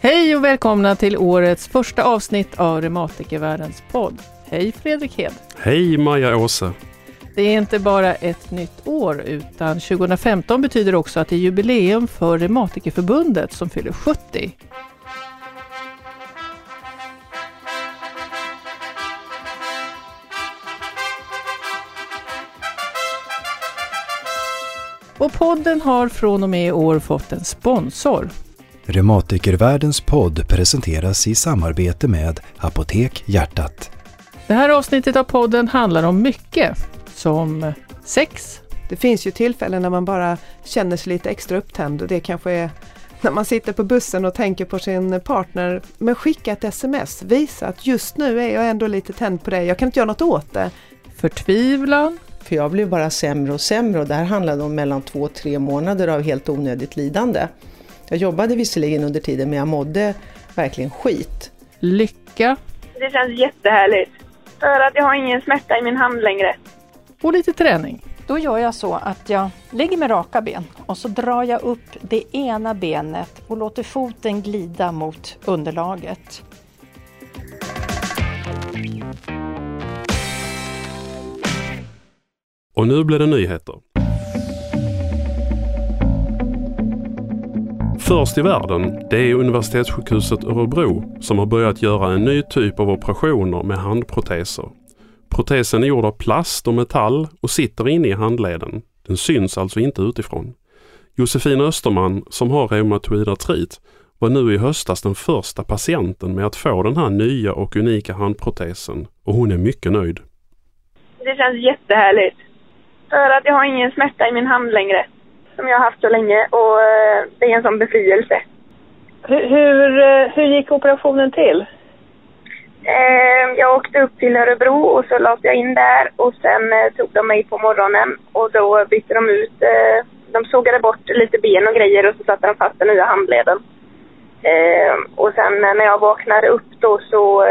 Hej och välkomna till årets första avsnitt av Reumatikervärldens podd. Hej Fredrik Hed! Hej Maja Åse! Det är inte bara ett nytt år utan 2015 betyder också att det är jubileum för Reumatikerförbundet som fyller 70. Och podden har från och med i år fått en sponsor. Reumatikervärldens podd presenteras i samarbete med Apotek Hjärtat. Det här avsnittet av podden handlar om mycket, som sex. Det finns ju tillfällen när man bara känner sig lite extra upptänd och det kanske är när man sitter på bussen och tänker på sin partner. Men skicka ett sms, visa att just nu är jag ändå lite tänd på dig, jag kan inte göra något åt det. Förtvivlan. För jag blev bara sämre och sämre och det här handlade om mellan två och tre månader av helt onödigt lidande. Jag jobbade visserligen under tiden men jag mådde verkligen skit. Lycka. Det känns jättehärligt. För att jag har ingen smärta i min hand längre. Och lite träning. Då gör jag så att jag lägger med raka ben och så drar jag upp det ena benet och låter foten glida mot underlaget. Och nu blir det nyheter. Först i världen, det är Universitetssjukhuset Örebro som har börjat göra en ny typ av operationer med handproteser. Protesen är gjord av plast och metall och sitter inne i handleden. Den syns alltså inte utifrån. Josefin Österman, som har reumatoid artrit, var nu i höstas den första patienten med att få den här nya och unika handprotesen och hon är mycket nöjd. Det känns jättehärligt. För att jag har ingen smärta i min hand längre. Som jag har haft så länge och eh, det är en sån befrielse. Hur, hur, eh, hur gick operationen till? Eh, Jag åkte upp till Örebro och så lades jag in där och sen tog de mig på morgonen och då bytte de ut, de sågade bort lite ben och grejer och så satte de fast den nya handleden. Och sen när jag vaknade upp då så,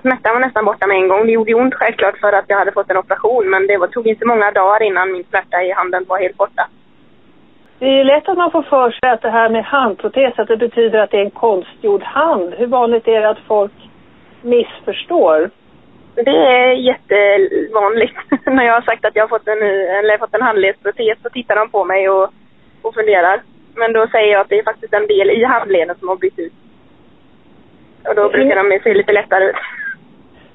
smärtan var nästan borta med en gång. Det gjorde ont självklart för att jag hade fått en operation men det var, tog inte många dagar innan min smärta i handen var helt borta. Det är ju lätt att man får för sig att det här med handprotes, att det betyder att det är en konstgjord hand. Hur vanligt är det att folk missförstår? Det är jättevanligt. När jag har sagt att jag har fått en, eller fått en handledsprotes så tittar de på mig och, och funderar. Men då säger jag att det är faktiskt en del i handleden som har bytt ut. Och då brukar de se lite lättare ut.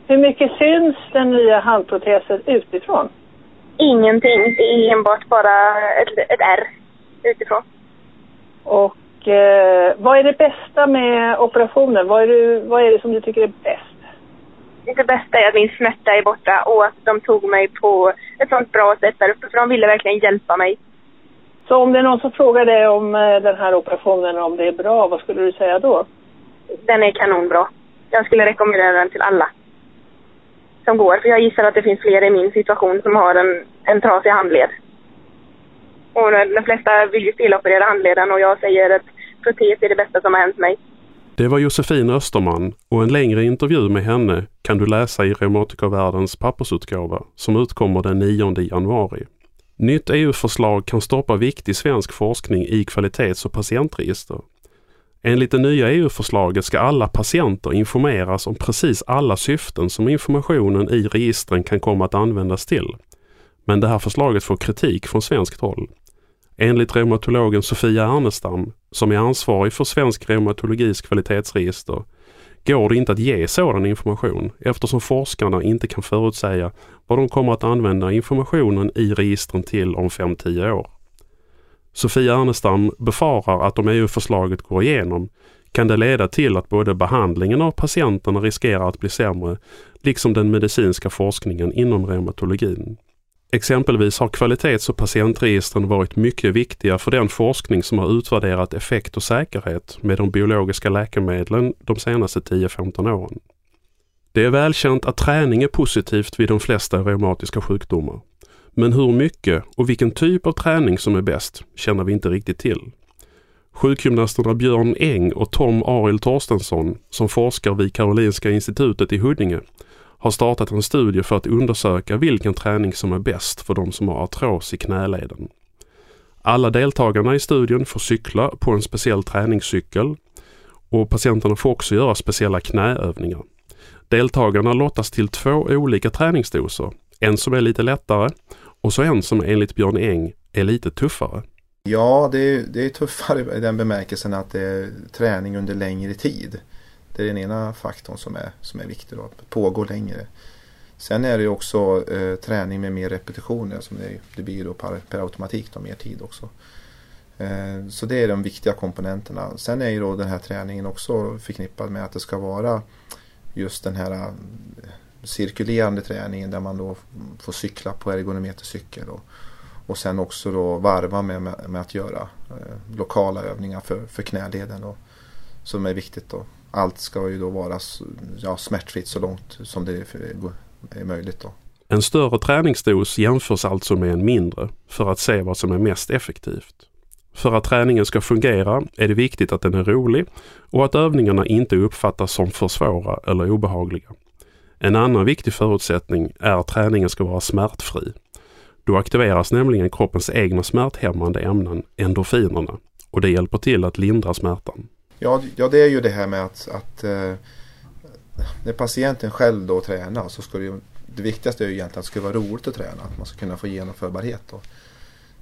Hur mycket syns den nya handprotesen utifrån? Ingenting. Det är enbart bara ett, ett R utifrån. Och eh, vad är det bästa med operationen? Vad är, det, vad är det som du tycker är bäst? Det bästa är att min smärta är borta och att de tog mig på ett sånt bra sätt där uppe. För de ville verkligen hjälpa mig. Så om det är någon som frågar dig om eh, den här operationen, om det är bra, vad skulle du säga då? Den är kanonbra. Jag skulle rekommendera den till alla som går. För jag gissar att det finns fler i min situation som har en, en trasig handled. Och de flesta vill ju steloperera handleden och jag säger att protes är det bästa som har hänt mig. Det var Josefin Österman och en längre intervju med henne kan du läsa i Reumatikervärldens pappersutgåva som utkommer den 9 januari. Nytt EU-förslag kan stoppa viktig svensk forskning i kvalitets och patientregister. Enligt det nya EU-förslaget ska alla patienter informeras om precis alla syften som informationen i registren kan komma att användas till. Men det här förslaget får kritik från svenskt håll. Enligt reumatologen Sofia Ernestam, som är ansvarig för Svensk reumatologis kvalitetsregister, går det inte att ge sådan information eftersom forskarna inte kan förutsäga vad de kommer att använda informationen i registren till om 5-10 år. Sofia Ernestam befarar att om EU-förslaget går igenom kan det leda till att både behandlingen av patienterna riskerar att bli sämre, liksom den medicinska forskningen inom reumatologin. Exempelvis har kvalitets och patientregistren varit mycket viktiga för den forskning som har utvärderat effekt och säkerhet med de biologiska läkemedlen de senaste 10-15 åren. Det är välkänt att träning är positivt vid de flesta reumatiska sjukdomar. Men hur mycket och vilken typ av träning som är bäst känner vi inte riktigt till. Sjukgymnasterna Björn Eng och Tom Arild Torstensson, som forskar vid Karolinska institutet i Huddinge, har startat en studie för att undersöka vilken träning som är bäst för de som har artros i knäleden. Alla deltagarna i studien får cykla på en speciell träningscykel och patienterna får också göra speciella knäövningar. Deltagarna lottas till två olika träningsdoser. En som är lite lättare och så en som enligt Björn Eng är lite tuffare. Ja, det är, det är tuffare i den bemärkelsen att det är träning under längre tid. Det är den ena faktorn som är, som är viktig, då, att pågå längre. Sen är det också eh, träning med mer repetitioner som det, det blir då per, per automatik då, mer tid också. Eh, så det är de viktiga komponenterna. Sen är ju då den här träningen också förknippad med att det ska vara just den här eh, cirkulerande träningen där man då får cykla på ergonometercykel och, och sen också då varva med, med, med att göra eh, lokala övningar för, för knäleden då, som är viktigt. Då. Allt ska ju då vara ja, smärtfritt så långt som det är möjligt. Då. En större träningsdos jämförs alltså med en mindre för att se vad som är mest effektivt. För att träningen ska fungera är det viktigt att den är rolig och att övningarna inte uppfattas som för svåra eller obehagliga. En annan viktig förutsättning är att träningen ska vara smärtfri. Då aktiveras nämligen kroppens egna smärthämmande ämnen, endorfinerna, och det hjälper till att lindra smärtan. Ja, ja det är ju det här med att, att eh, när patienten själv då tränar så ska det ju, det viktigaste är ju egentligen att det ska vara roligt att träna, att man ska kunna få genomförbarhet. Då.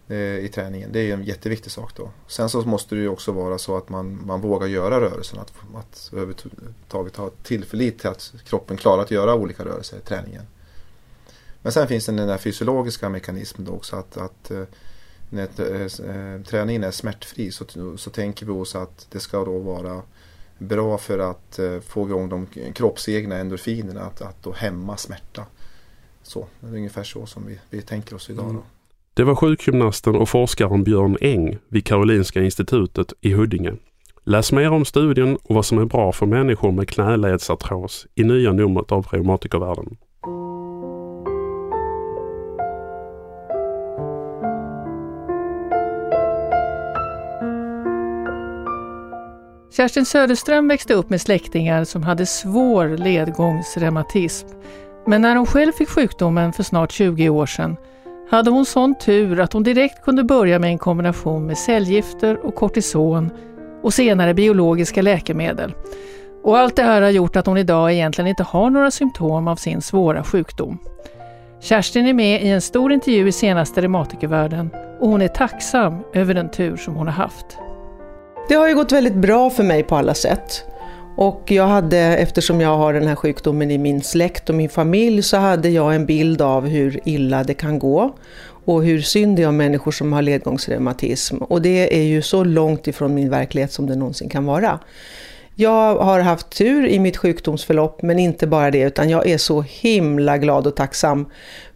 Eh, i träningen. Det är en jätteviktig sak då. Sen så måste det ju också vara så att man, man vågar göra rörelsen. Att, att överhuvudtaget ha tillförlit till att kroppen klarar att göra olika rörelser i träningen. Men sen finns det den där fysiologiska mekanismen då också att, att eh, när eh, eh, träningen är smärtfri så, så tänker vi oss att det ska då vara bra för att eh, få igång de kroppsegna endorfinerna, att, att då hämma smärta. Så, det är ungefär så som vi, vi tänker oss idag. Då. Mm. Det var sjukgymnasten och forskaren Björn Eng vid Karolinska institutet i Huddinge. Läs mer om studien och vad som är bra för människor med knäledsartros i nya numret av Reumatikervärlden. Kerstin Söderström växte upp med släktingar som hade svår ledgångsreumatism. Men när hon själv fick sjukdomen för snart 20 år sedan hade hon sån tur att hon direkt kunde börja med en kombination med cellgifter och kortison och senare biologiska läkemedel. Och allt det här har gjort att hon idag egentligen inte har några symptom av sin svåra sjukdom. Kerstin är med i en stor intervju i senaste Reumatikervärlden och hon är tacksam över den tur som hon har haft. Det har ju gått väldigt bra för mig på alla sätt. Och jag hade, eftersom jag har den här sjukdomen i min släkt och min familj, så hade jag en bild av hur illa det kan gå och hur synd det är om människor som har ledgångsreumatism. Och det är ju så långt ifrån min verklighet som det någonsin kan vara. Jag har haft tur i mitt sjukdomsförlopp, men inte bara det, utan jag är så himla glad och tacksam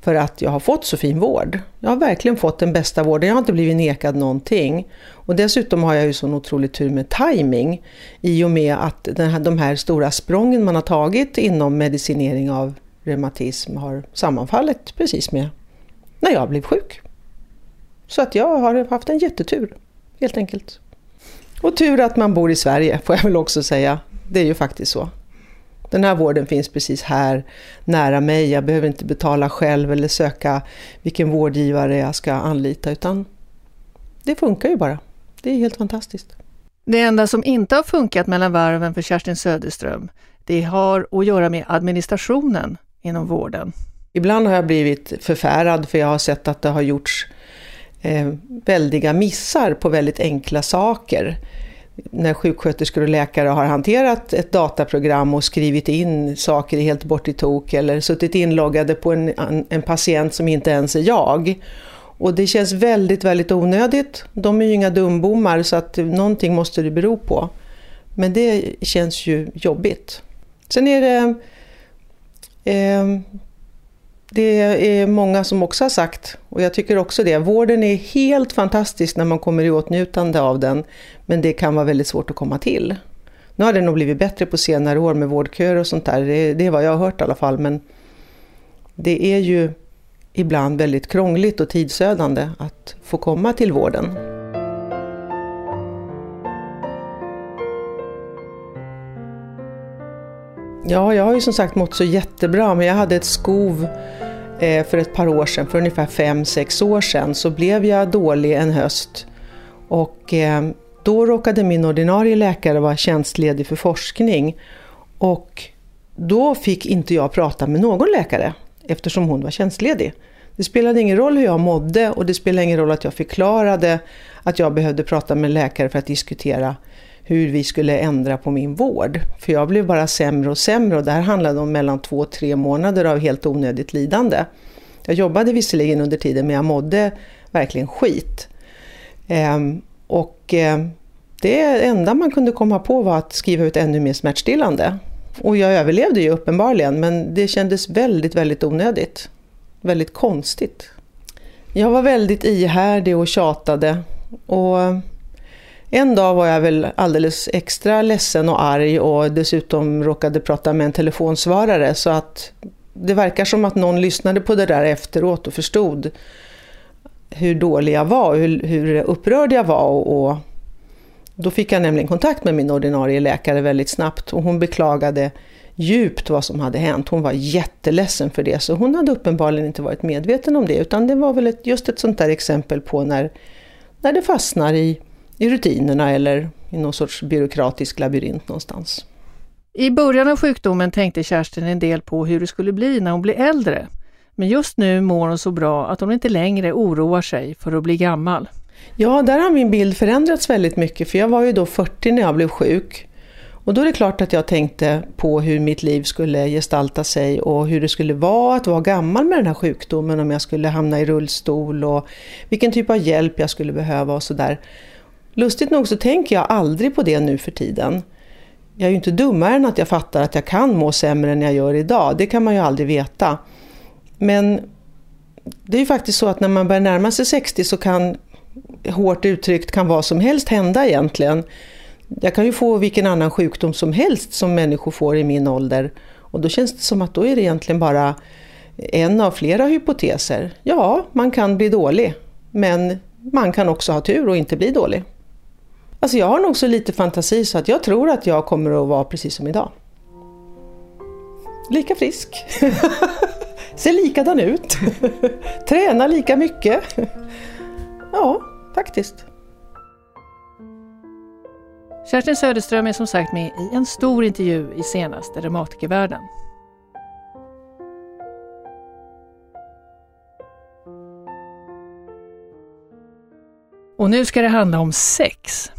för att jag har fått så fin vård. Jag har verkligen fått den bästa vården, jag har inte blivit nekad någonting. Och dessutom har jag ju sån otrolig tur med timing i och med att den här, de här stora sprången man har tagit inom medicinering av reumatism har sammanfallit precis med när jag blev sjuk. Så att jag har haft en jättetur, helt enkelt. Och tur att man bor i Sverige, får jag väl också säga. Det är ju faktiskt så. Den här vården finns precis här nära mig. Jag behöver inte betala själv eller söka vilken vårdgivare jag ska anlita, utan det funkar ju bara. Det är helt fantastiskt. Det enda som inte har funkat mellan varven för Kerstin Söderström, det har att göra med administrationen inom vården. Ibland har jag blivit förfärad för jag har sett att det har gjorts eh, väldiga missar på väldigt enkla saker. När sjuksköterskor och läkare har hanterat ett dataprogram och skrivit in saker helt bort i tok eller suttit inloggade på en, en patient som inte ens är jag. Och det känns väldigt, väldigt onödigt. De är ju inga dumbommar så att någonting måste det bero på. Men det känns ju jobbigt. Sen är det eh, det är många som också har sagt, och jag tycker också det, vården är helt fantastisk när man kommer i åtnjutande av den, men det kan vara väldigt svårt att komma till. Nu har det nog blivit bättre på senare år med vårdköer och sånt där, det, det är vad jag har hört i alla fall, men det är ju ibland väldigt krångligt och tidsödande att få komma till vården. Ja, jag har ju som sagt mått så jättebra men jag hade ett skov eh, för ett par år sedan, för ungefär fem sex år sedan, så blev jag dålig en höst. Och eh, då råkade min ordinarie läkare vara tjänstledig för forskning. Och då fick inte jag prata med någon läkare eftersom hon var tjänstledig. Det spelade ingen roll hur jag mådde och det spelade ingen roll att jag förklarade att jag behövde prata med läkare för att diskutera hur vi skulle ändra på min vård. För jag blev bara sämre och sämre och det här handlade om mellan två och tre månader av helt onödigt lidande. Jag jobbade visserligen under tiden men jag mådde verkligen skit. Ehm, och eh, det enda man kunde komma på var att skriva ut ännu mer smärtstillande. Och jag överlevde ju uppenbarligen men det kändes väldigt, väldigt onödigt. Väldigt konstigt. Jag var väldigt ihärdig och tjatade. Och en dag var jag väl alldeles extra ledsen och arg och dessutom råkade prata med en telefonsvarare så att det verkar som att någon lyssnade på det där efteråt och förstod hur dålig jag var, hur, hur upprörd jag var och, och då fick jag nämligen kontakt med min ordinarie läkare väldigt snabbt och hon beklagade djupt vad som hade hänt. Hon var jätteledsen för det så hon hade uppenbarligen inte varit medveten om det utan det var väl ett, just ett sånt där exempel på när, när det fastnar i i rutinerna eller i någon sorts byråkratisk labyrint någonstans. I början av sjukdomen tänkte Kerstin en del på hur det skulle bli när hon blir äldre. Men just nu mår hon så bra att hon inte längre oroar sig för att bli gammal. Ja, där har min bild förändrats väldigt mycket för jag var ju då 40 när jag blev sjuk. Och då är det klart att jag tänkte på hur mitt liv skulle gestalta sig och hur det skulle vara att vara gammal med den här sjukdomen om jag skulle hamna i rullstol och vilken typ av hjälp jag skulle behöva och sådär. Lustigt nog så tänker jag aldrig på det nu för tiden. Jag är ju inte dummare än att jag fattar att jag kan må sämre än jag gör idag. Det kan man ju aldrig veta. Men det är ju faktiskt så att när man börjar närma sig 60 så kan, hårt uttryckt, kan vad som helst hända egentligen. Jag kan ju få vilken annan sjukdom som helst som människor får i min ålder. Och då känns det som att då är det egentligen bara en av flera hypoteser. Ja, man kan bli dålig. Men man kan också ha tur och inte bli dålig. Alltså jag har nog så lite fantasi så att jag tror att jag kommer att vara precis som idag. Lika frisk. Ser likadan ut. Tränar lika mycket. ja, faktiskt. Kerstin Söderström är som sagt med i en stor intervju i senaste Reumatikervärlden. Och nu ska det handla om sex.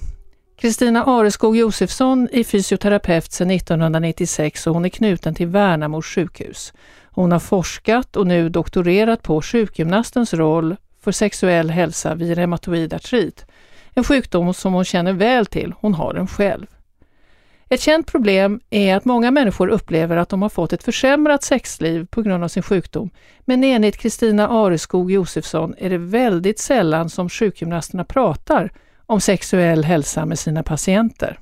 Kristina Areskog Josefsson är fysioterapeut sedan 1996 och hon är knuten till Värnamo sjukhus. Hon har forskat och nu doktorerat på sjukgymnastens roll för sexuell hälsa vid reumatoid artrit. En sjukdom som hon känner väl till, hon har den själv. Ett känt problem är att många människor upplever att de har fått ett försämrat sexliv på grund av sin sjukdom. Men enligt Kristina Areskog Josefsson är det väldigt sällan som sjukgymnasterna pratar om sexuell hälsa med sina patienter.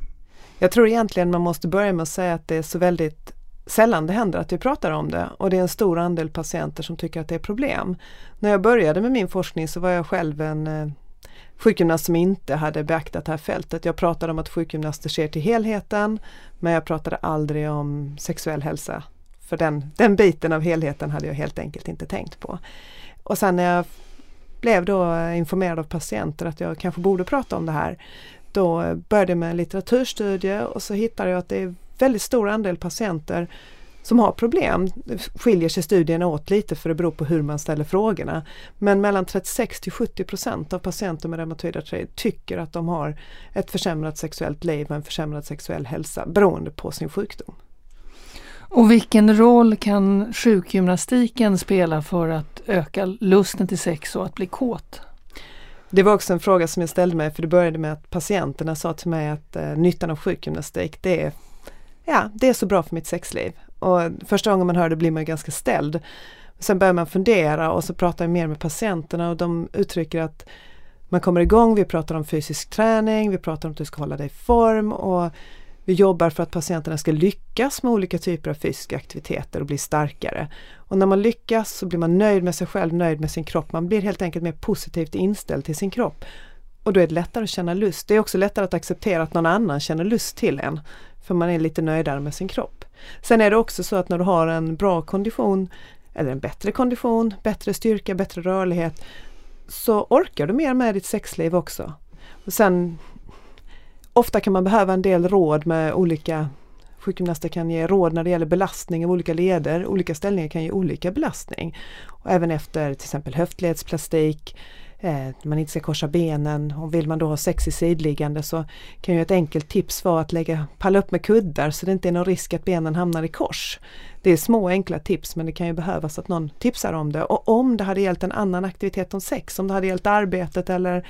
Jag tror egentligen man måste börja med att säga att det är så väldigt sällan det händer att vi pratar om det och det är en stor andel patienter som tycker att det är problem. När jag började med min forskning så var jag själv en eh, sjukgymnast som inte hade beaktat det här fältet. Jag pratade om att sjukgymnaster ser till helheten men jag pratade aldrig om sexuell hälsa. För den, den biten av helheten hade jag helt enkelt inte tänkt på. Och sen när jag blev då informerad av patienter att jag kanske borde prata om det här. Då började jag med en litteraturstudie och så hittade jag att det är väldigt stor andel patienter som har problem. Det skiljer sig studierna åt lite för det beror på hur man ställer frågorna. Men mellan 36 till 70 procent av patienter med reumatoid artrit tycker att de har ett försämrat sexuellt liv och en försämrad sexuell hälsa beroende på sin sjukdom. Och vilken roll kan sjukgymnastiken spela för att öka lusten till sex och att bli kåt? Det var också en fråga som jag ställde mig för det började med att patienterna sa till mig att eh, nyttan av sjukgymnastik det är, ja, det är så bra för mitt sexliv. Och första gången man hör det blir man ganska ställd. Sen börjar man fundera och så pratar jag mer med patienterna och de uttrycker att man kommer igång, vi pratar om fysisk träning, vi pratar om att du ska hålla dig i form och vi jobbar för att patienterna ska lyckas med olika typer av fysiska aktiviteter och bli starkare. Och när man lyckas så blir man nöjd med sig själv, nöjd med sin kropp. Man blir helt enkelt mer positivt inställd till sin kropp. Och då är det lättare att känna lust. Det är också lättare att acceptera att någon annan känner lust till en. För man är lite nöjdare med sin kropp. Sen är det också så att när du har en bra kondition eller en bättre kondition, bättre styrka, bättre rörlighet så orkar du mer med ditt sexliv också. Och sen Ofta kan man behöva en del råd med olika Sjukgymnaster kan ge råd när det gäller belastning av olika leder. Olika ställningar kan ge olika belastning. Och även efter till exempel höftledsplastik, eh, man inte ska korsa benen och vill man då ha sex i sidliggande så kan ju ett enkelt tips vara att lägga, palla upp med kuddar så det inte är någon risk att benen hamnar i kors. Det är små enkla tips men det kan ju behövas att någon tipsar om det. Och om det hade gällt en annan aktivitet än sex, om det hade gällt arbetet eller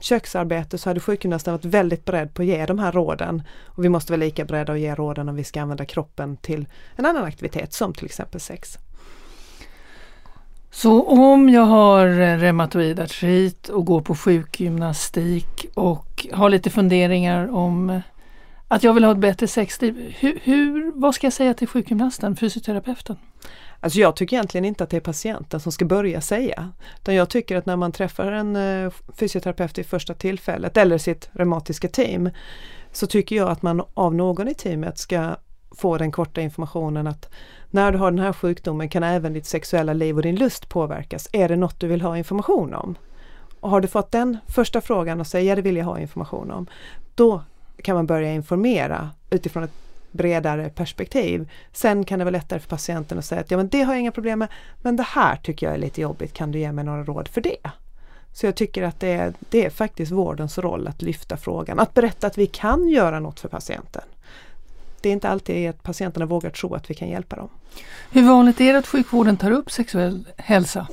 köksarbete så hade sjukgymnasten varit väldigt beredd på att ge de här råden. Och vi måste vara lika beredda att ge råden om vi ska använda kroppen till en annan aktivitet som till exempel sex. Så om jag har eh, reumatoid artrit och går på sjukgymnastik och har lite funderingar om eh, att jag vill ha ett bättre sexliv. Hur, hur, vad ska jag säga till sjukgymnasten, fysioterapeuten? Alltså jag tycker egentligen inte att det är patienten som ska börja säga. Utan jag tycker att när man träffar en eh, fysioterapeut i första tillfället eller sitt reumatiska team så tycker jag att man av någon i teamet ska få den korta informationen att när du har den här sjukdomen kan även ditt sexuella liv och din lust påverkas. Är det något du vill ha information om? Och har du fått den första frågan och säger ja det vill jag ha information om. Då kan man börja informera utifrån ett bredare perspektiv. Sen kan det vara lättare för patienten att säga att ja men det har jag inga problem med men det här tycker jag är lite jobbigt, kan du ge mig några råd för det? Så jag tycker att det är, det är faktiskt vårdens roll att lyfta frågan, att berätta att vi kan göra något för patienten. Det är inte alltid att patienterna vågar tro att vi kan hjälpa dem. Hur vanligt är det att sjukvården tar upp sexuell hälsa?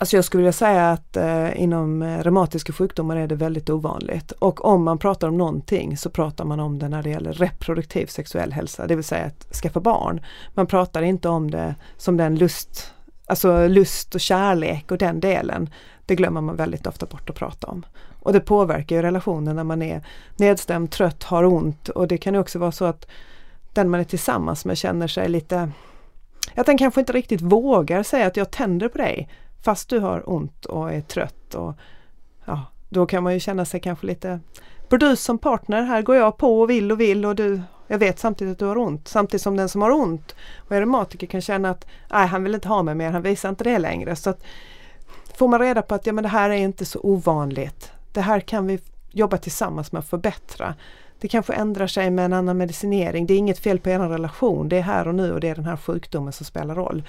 Alltså jag skulle vilja säga att eh, inom eh, reumatiska sjukdomar är det väldigt ovanligt. Och om man pratar om någonting så pratar man om det när det gäller reproduktiv sexuell hälsa, det vill säga att skaffa barn. Man pratar inte om det som den lust, alltså lust och kärlek och den delen. Det glömmer man väldigt ofta bort att prata om. Och det påverkar ju relationen när man är nedstämd, trött, har ont och det kan ju också vara så att den man är tillsammans med känner sig lite att den kanske inte riktigt vågar säga att jag tänder på dig fast du har ont och är trött och ja, då kan man ju känna sig kanske lite burdus som partner. Här går jag på och vill och vill och du, jag vet samtidigt att du har ont. Samtidigt som den som har ont och är reumatiker kan känna att nej, han vill inte ha mig mer, han visar inte det längre. Så att, Får man reda på att ja, men det här är inte så ovanligt. Det här kan vi jobba tillsammans med att förbättra. Det kanske ändrar sig med en annan medicinering. Det är inget fel på er relation. Det är här och nu och det är den här sjukdomen som spelar roll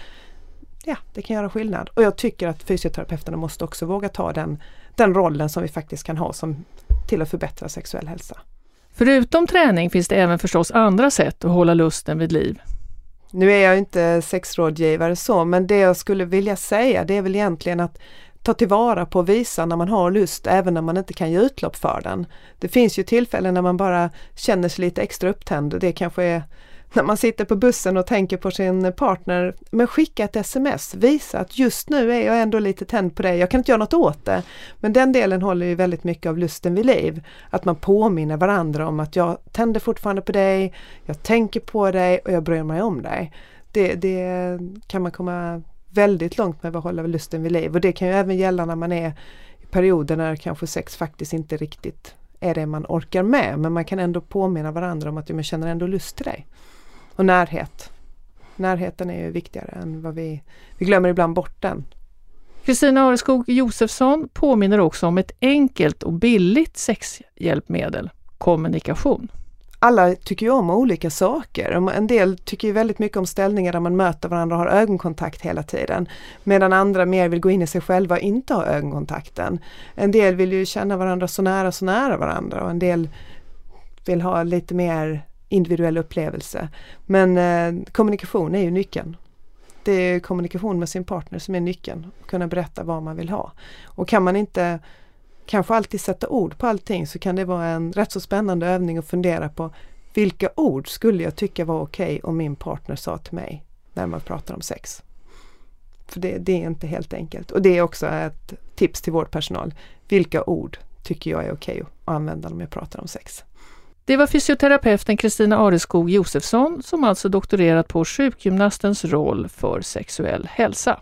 ja, det kan göra skillnad. Och jag tycker att fysioterapeuterna måste också våga ta den, den rollen som vi faktiskt kan ha som till att förbättra sexuell hälsa. Förutom träning finns det även förstås andra sätt att hålla lusten vid liv. Nu är jag inte sexrådgivare så, men det jag skulle vilja säga det är väl egentligen att ta tillvara på och visa när man har lust även när man inte kan ge utlopp för den. Det finns ju tillfällen när man bara känner sig lite extra upptänd. Det kanske är när man sitter på bussen och tänker på sin partner, men skicka ett sms, visa att just nu är jag ändå lite tänd på dig, jag kan inte göra något åt det. Men den delen håller ju väldigt mycket av lusten vid liv. Att man påminner varandra om att jag tänder fortfarande på dig, jag tänker på dig och jag bryr mig om dig. Det, det kan man komma väldigt långt med att hålla lusten vid liv och det kan ju även gälla när man är i perioder när kanske sex faktiskt inte riktigt är det man orkar med men man kan ändå påminna varandra om att jag känner ändå lust till dig. Och närhet. Närheten är ju viktigare än vad vi, vi glömmer ibland bort den. Kristina Areskog Josefsson påminner också om ett enkelt och billigt sexhjälpmedel, kommunikation. Alla tycker ju om olika saker. En del tycker ju väldigt mycket om ställningar där man möter varandra och har ögonkontakt hela tiden. Medan andra mer vill gå in i sig själva och inte ha ögonkontakten. En del vill ju känna varandra så nära, så nära varandra och en del vill ha lite mer individuell upplevelse. Men eh, kommunikation är ju nyckeln. Det är kommunikation med sin partner som är nyckeln. Kunna berätta vad man vill ha. Och kan man inte kanske alltid sätta ord på allting så kan det vara en rätt så spännande övning att fundera på vilka ord skulle jag tycka var okej okay om min partner sa till mig när man pratar om sex. För det, det, är inte helt enkelt. Och det är också ett tips till vårdpersonal. Vilka ord tycker jag är okej okay att använda när jag pratar om sex? Det var fysioterapeuten Kristina Areskog Josefsson som alltså doktorerat på sjukgymnastens roll för sexuell hälsa.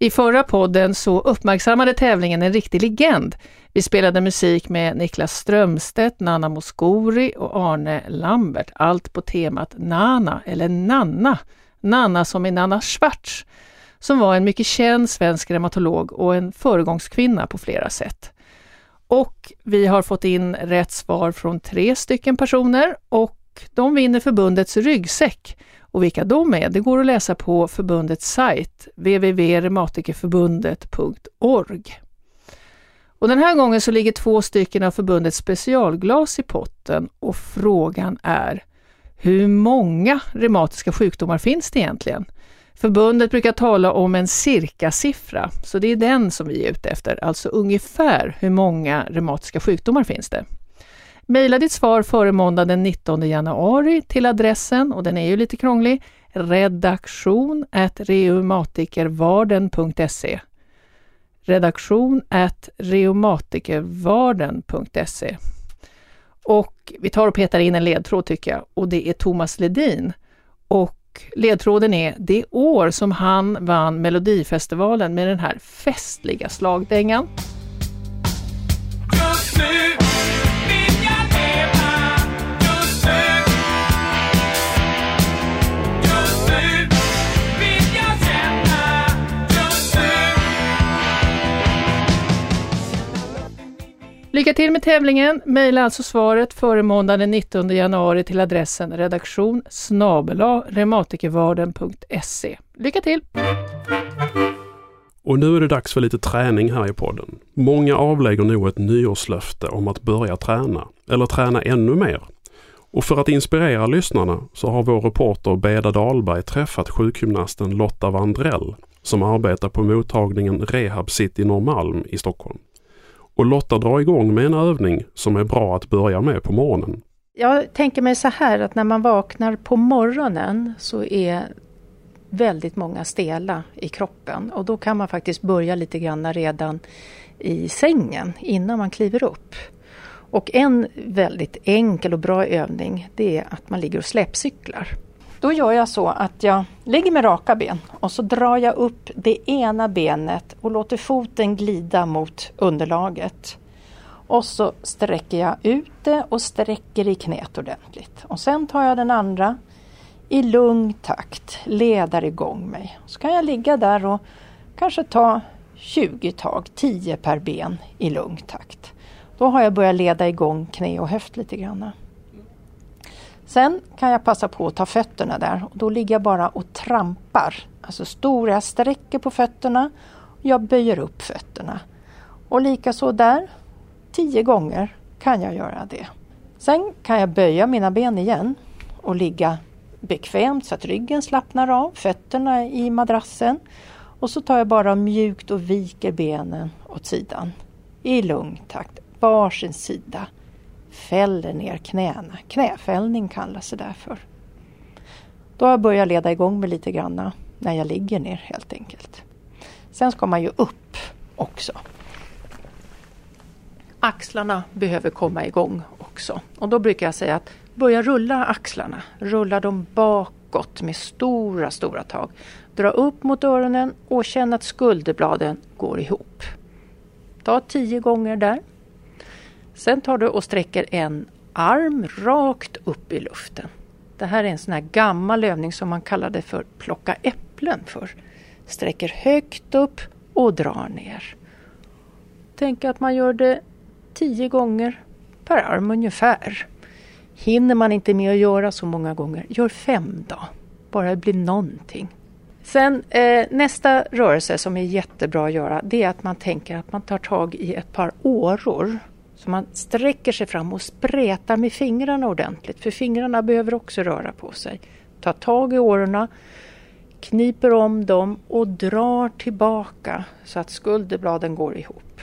I förra podden så uppmärksammade tävlingen en riktig legend, vi spelade musik med Niklas Strömstedt, Nanna Moskouri och Arne Lambert. Allt på temat Nana, eller Nanna. Nanna som är Nanna Schwartz, som var en mycket känd svensk reumatolog och en föregångskvinna på flera sätt. Och vi har fått in rätt svar från tre stycken personer och de vinner förbundets ryggsäck. Och vilka de är, det går att läsa på förbundets sajt www.reumatikerförbundet.org. Och den här gången så ligger två stycken av förbundets specialglas i potten och frågan är hur många reumatiska sjukdomar finns det egentligen? Förbundet brukar tala om en cirka-siffra, så det är den som vi är ute efter, alltså ungefär hur många reumatiska sjukdomar finns det? Maila ditt svar före måndag den 19 januari till adressen, och den är ju lite krånglig, redaktion reumatikervarden.se redaktion reumatikervarden.se Och vi tar och petar in en ledtråd tycker jag, och det är Thomas Ledin. Och ledtråden är det år som han vann Melodifestivalen med den här festliga slagdängan. Lycka till med tävlingen! Mejla alltså svaret före måndag den 19 januari till adressen redaktion reumatikervarden.se. Lycka till! Och nu är det dags för lite träning här i podden. Många avlägger nog ett nyårslöfte om att börja träna, eller träna ännu mer. Och för att inspirera lyssnarna så har vår reporter Beda Dahlberg träffat sjukgymnasten Lotta Vandrell som arbetar på mottagningen Rehab City Norrmalm i Stockholm. Och Lotta drar igång med en övning som är bra att börja med på morgonen. Jag tänker mig så här att när man vaknar på morgonen så är väldigt många stela i kroppen och då kan man faktiskt börja lite grann redan i sängen innan man kliver upp. Och en väldigt enkel och bra övning det är att man ligger och släpcyklar. Då gör jag så att jag lägger med raka ben och så drar jag upp det ena benet och låter foten glida mot underlaget. Och så sträcker jag ut det och sträcker i knät ordentligt. Och sen tar jag den andra i lugn takt, leder igång mig. Så kan jag ligga där och kanske ta 20 tag, 10 per ben i lugn takt. Då har jag börjat leda igång knä och höft lite grann. Sen kan jag passa på att ta fötterna där och då ligger jag bara och trampar. Alltså stora, jag sträcker på fötterna och jag böjer upp fötterna. Och likaså där, tio gånger kan jag göra det. Sen kan jag böja mina ben igen och ligga bekvämt så att ryggen slappnar av, fötterna i madrassen. Och så tar jag bara mjukt och viker benen åt sidan i lugn takt, varsin sida fäller ner knäna. Knäfällning kallas det därför. Då har jag börjat leda igång mig lite granna när jag ligger ner helt enkelt. Sen ska man ju upp också. Axlarna behöver komma igång också. Och då brukar jag säga att börja rulla axlarna. Rulla dem bakåt med stora, stora tag. Dra upp mot öronen och känn att skulderbladen går ihop. Ta tio gånger där. Sen tar du och sträcker en arm rakt upp i luften. Det här är en sån här gammal övning som man kallade för plocka äpplen för. Sträcker högt upp och drar ner. Tänk att man gör det tio gånger per arm ungefär. Hinner man inte med att göra så många gånger, gör fem då. Bara det blir någonting. Sen eh, nästa rörelse som är jättebra att göra det är att man tänker att man tar tag i ett par åror så man sträcker sig fram och spretar med fingrarna ordentligt, för fingrarna behöver också röra på sig. Ta tag i årorna, kniper om dem och drar tillbaka så att skulderbladen går ihop.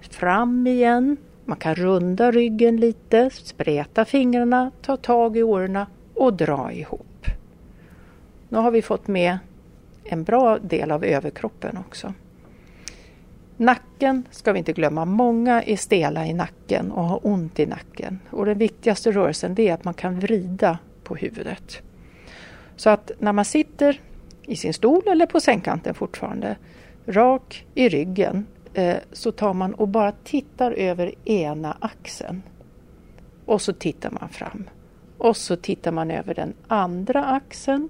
Fram igen, man kan runda ryggen lite, spreta fingrarna, ta tag i årorna och dra ihop. Nu har vi fått med en bra del av överkroppen också. Nacken ska vi inte glömma. Många är stela i nacken och har ont i nacken. Och den viktigaste rörelsen är att man kan vrida på huvudet. Så att när man sitter i sin stol eller på sängkanten fortfarande, rak i ryggen, eh, så tar man och bara tittar över ena axeln. Och så tittar man fram. Och så tittar man över den andra axeln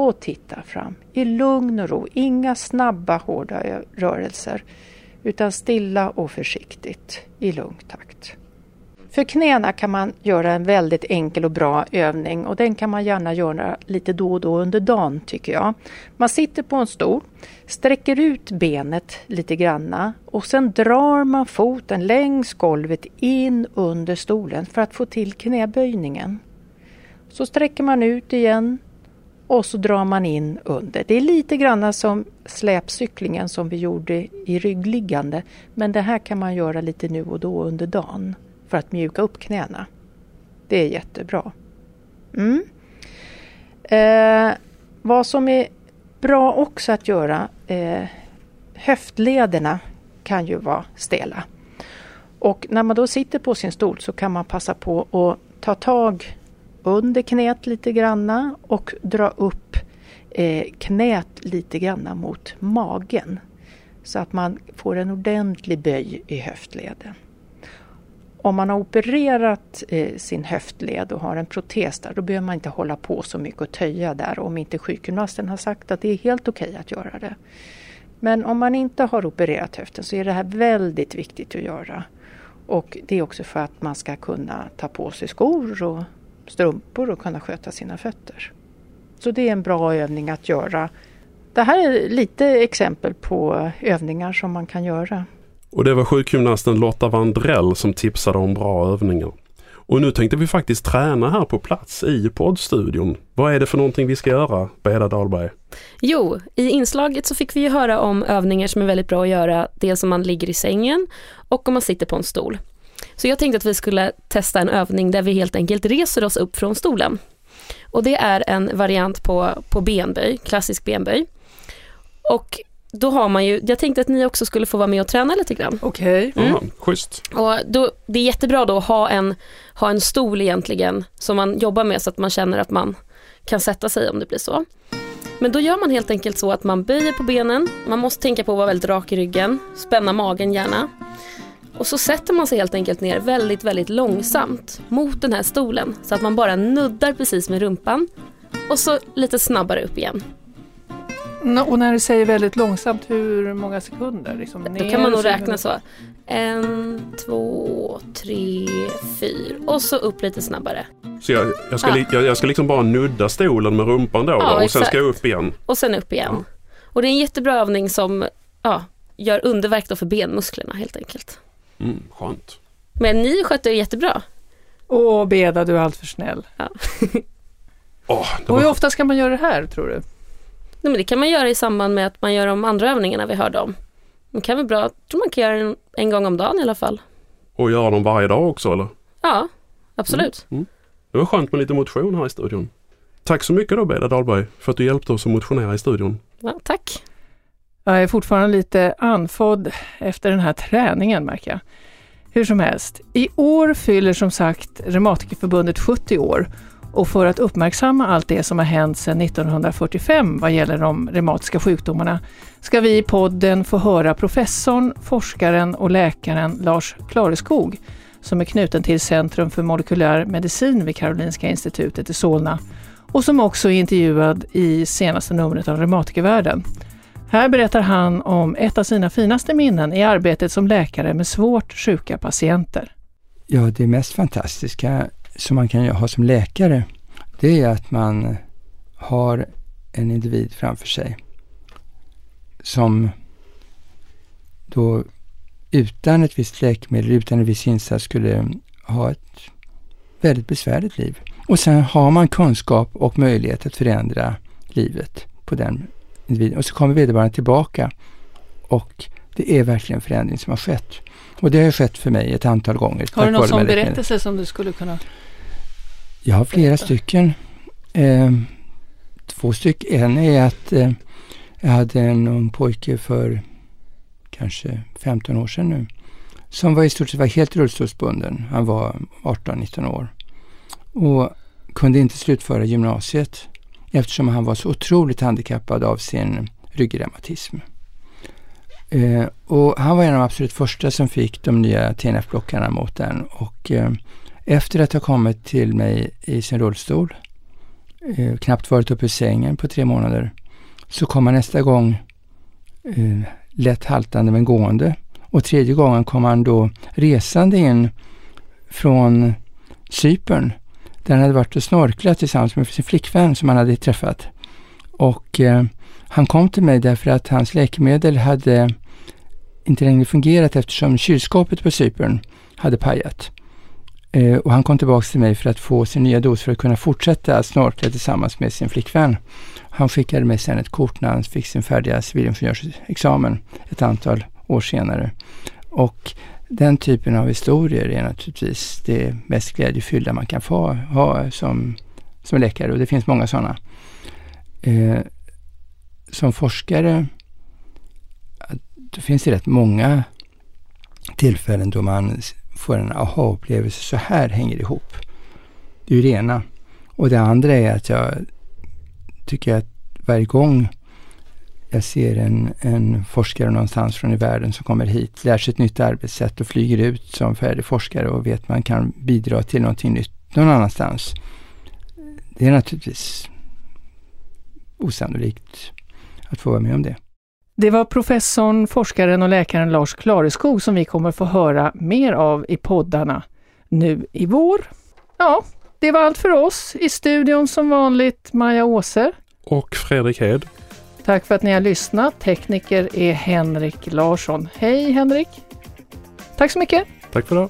och tittar fram i lugn och ro. Inga snabba hårda rörelser utan stilla och försiktigt i lugn takt. För knäna kan man göra en väldigt enkel och bra övning och den kan man gärna göra lite då och då under dagen tycker jag. Man sitter på en stol, sträcker ut benet lite granna och sen drar man foten längs golvet in under stolen för att få till knäböjningen. Så sträcker man ut igen och så drar man in under. Det är lite grann som släpcyklingen som vi gjorde i ryggliggande men det här kan man göra lite nu och då under dagen för att mjuka upp knäna. Det är jättebra. Mm. Eh, vad som är bra också att göra, eh, höftlederna kan ju vara stela. Och när man då sitter på sin stol så kan man passa på att ta tag under knät lite granna och dra upp eh, knät lite granna mot magen. Så att man får en ordentlig böj i höftleden. Om man har opererat eh, sin höftled och har en protes där, då behöver man inte hålla på så mycket och töja där om inte sjukgymnasten har sagt att det är helt okej okay att göra det. Men om man inte har opererat höften så är det här väldigt viktigt att göra. Och det är också för att man ska kunna ta på sig skor och strumpor och kunna sköta sina fötter. Så det är en bra övning att göra. Det här är lite exempel på övningar som man kan göra. Och det var sjukgymnasten Lotta Vandrell som tipsade om bra övningar. Och nu tänkte vi faktiskt träna här på plats i poddstudion. Vad är det för någonting vi ska göra, Beda Dahlberg? Jo, i inslaget så fick vi ju höra om övningar som är väldigt bra att göra, dels om man ligger i sängen och om man sitter på en stol. Så jag tänkte att vi skulle testa en övning där vi helt enkelt reser oss upp från stolen. Och det är en variant på, på benböj, klassisk benböj. Och då har man ju, jag tänkte att ni också skulle få vara med och träna lite grann. Okej. Okay. Mm. Schysst. Och då, det är jättebra då att ha en, ha en stol egentligen som man jobbar med så att man känner att man kan sätta sig om det blir så. Men då gör man helt enkelt så att man böjer på benen, man måste tänka på att vara väldigt rak i ryggen, spänna magen gärna. Och så sätter man sig helt enkelt ner väldigt, väldigt långsamt mot den här stolen så att man bara nuddar precis med rumpan och så lite snabbare upp igen. Och när du säger väldigt långsamt, hur många sekunder? Liksom Då kan man nog räkna så. En, två, tre, fyra och så upp lite snabbare. Så jag, jag, ska, ja. jag, jag ska liksom bara nudda stolen med rumpan då, ja, då och sen ska jag upp igen? Och sen upp igen. Ja. Och det är en jättebra övning som ja, gör underverk då för benmusklerna helt enkelt. Mm, skönt. Men ni skötte er jättebra. Åh Beda, du är alltför snäll. Ja. oh, var... Och hur ofta ska man göra det här tror du? Nej, men det kan man göra i samband med att man gör de andra övningarna vi hörde om. Det kan vara bra, jag tror man kan göra det en gång om dagen i alla fall. Och göra dem varje dag också eller? Ja, absolut. Mm. Mm. Det var skönt med lite motion här i studion. Tack så mycket då Beda Dahlberg för att du hjälpte oss att motionera i studion. Ja, tack. Jag är fortfarande lite andfådd efter den här träningen märker jag. Hur som helst, i år fyller som sagt Reumatikerförbundet 70 år och för att uppmärksamma allt det som har hänt sedan 1945 vad gäller de reumatiska sjukdomarna ska vi i podden få höra professorn, forskaren och läkaren Lars Klareskog som är knuten till Centrum för molekylär medicin vid Karolinska institutet i Solna och som också är intervjuad i senaste numret av Reumatikervärlden. Här berättar han om ett av sina finaste minnen i arbetet som läkare med svårt sjuka patienter. Ja, det mest fantastiska som man kan ha som läkare, det är att man har en individ framför sig som då utan ett visst läkemedel, utan en viss insats skulle ha ett väldigt besvärligt liv. Och sen har man kunskap och möjlighet att förändra livet på den individen. Och så kommer vederbörande tillbaka och det är verkligen en förändring som har skett. Och det har skett för mig ett antal gånger. Har du någon sån berättelse som du skulle kunna Jag har flera berätta. stycken. Eh, två stycken. En är att eh, jag hade en ung pojke för kanske 15 år sedan nu som var i stort sett var helt rullstolsbunden. Han var 18-19 år och kunde inte slutföra gymnasiet eftersom han var så otroligt handikappad av sin ryggreumatism. Eh, och han var en av de absolut första som fick de nya TNF-blockarna mot den. Och eh, efter att ha kommit till mig i sin rullstol, eh, knappt varit uppe i sängen på tre månader, så kom han nästa gång eh, lätt haltande men gående. Och tredje gången kom han då resande in från Cypern där han hade varit och snorklat tillsammans med sin flickvän som han hade träffat. Och eh, han kom till mig därför att hans läkemedel hade inte längre fungerat eftersom kylskåpet på Cypern hade pajat. Eh, och han kom tillbaka till mig för att få sin nya dos för att kunna fortsätta snorkla tillsammans med sin flickvän. Han skickade mig sen ett kort när han fick sin färdiga civilingenjörsexamen ett antal år senare. Och den typen av historier är naturligtvis det mest glädjefyllda man kan få ha som, som läkare och det finns många sådana. Eh, som forskare då finns det rätt många tillfällen då man får en aha-upplevelse. Så här hänger det ihop. Det är ju det ena. Och det andra är att jag tycker att varje gång jag ser en, en forskare någonstans från i världen som kommer hit, lär sig ett nytt arbetssätt och flyger ut som färdig forskare och vet man kan bidra till någonting nytt någon annanstans. Det är naturligtvis osannolikt att få vara med om det. Det var professorn, forskaren och läkaren Lars Klareskog som vi kommer få höra mer av i poddarna nu i vår. Ja, det var allt för oss. I studion som vanligt Maja Åse. Och Fredrik Hed. Tack för att ni har lyssnat. Tekniker är Henrik Larsson. Hej Henrik! Tack så mycket! Tack för det!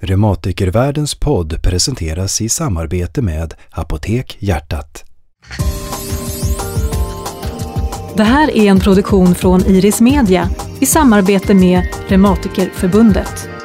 Reumatikervärldens podd presenteras i samarbete med Apotek Hjärtat. Det här är en produktion från Iris Media i samarbete med Reumatikerförbundet.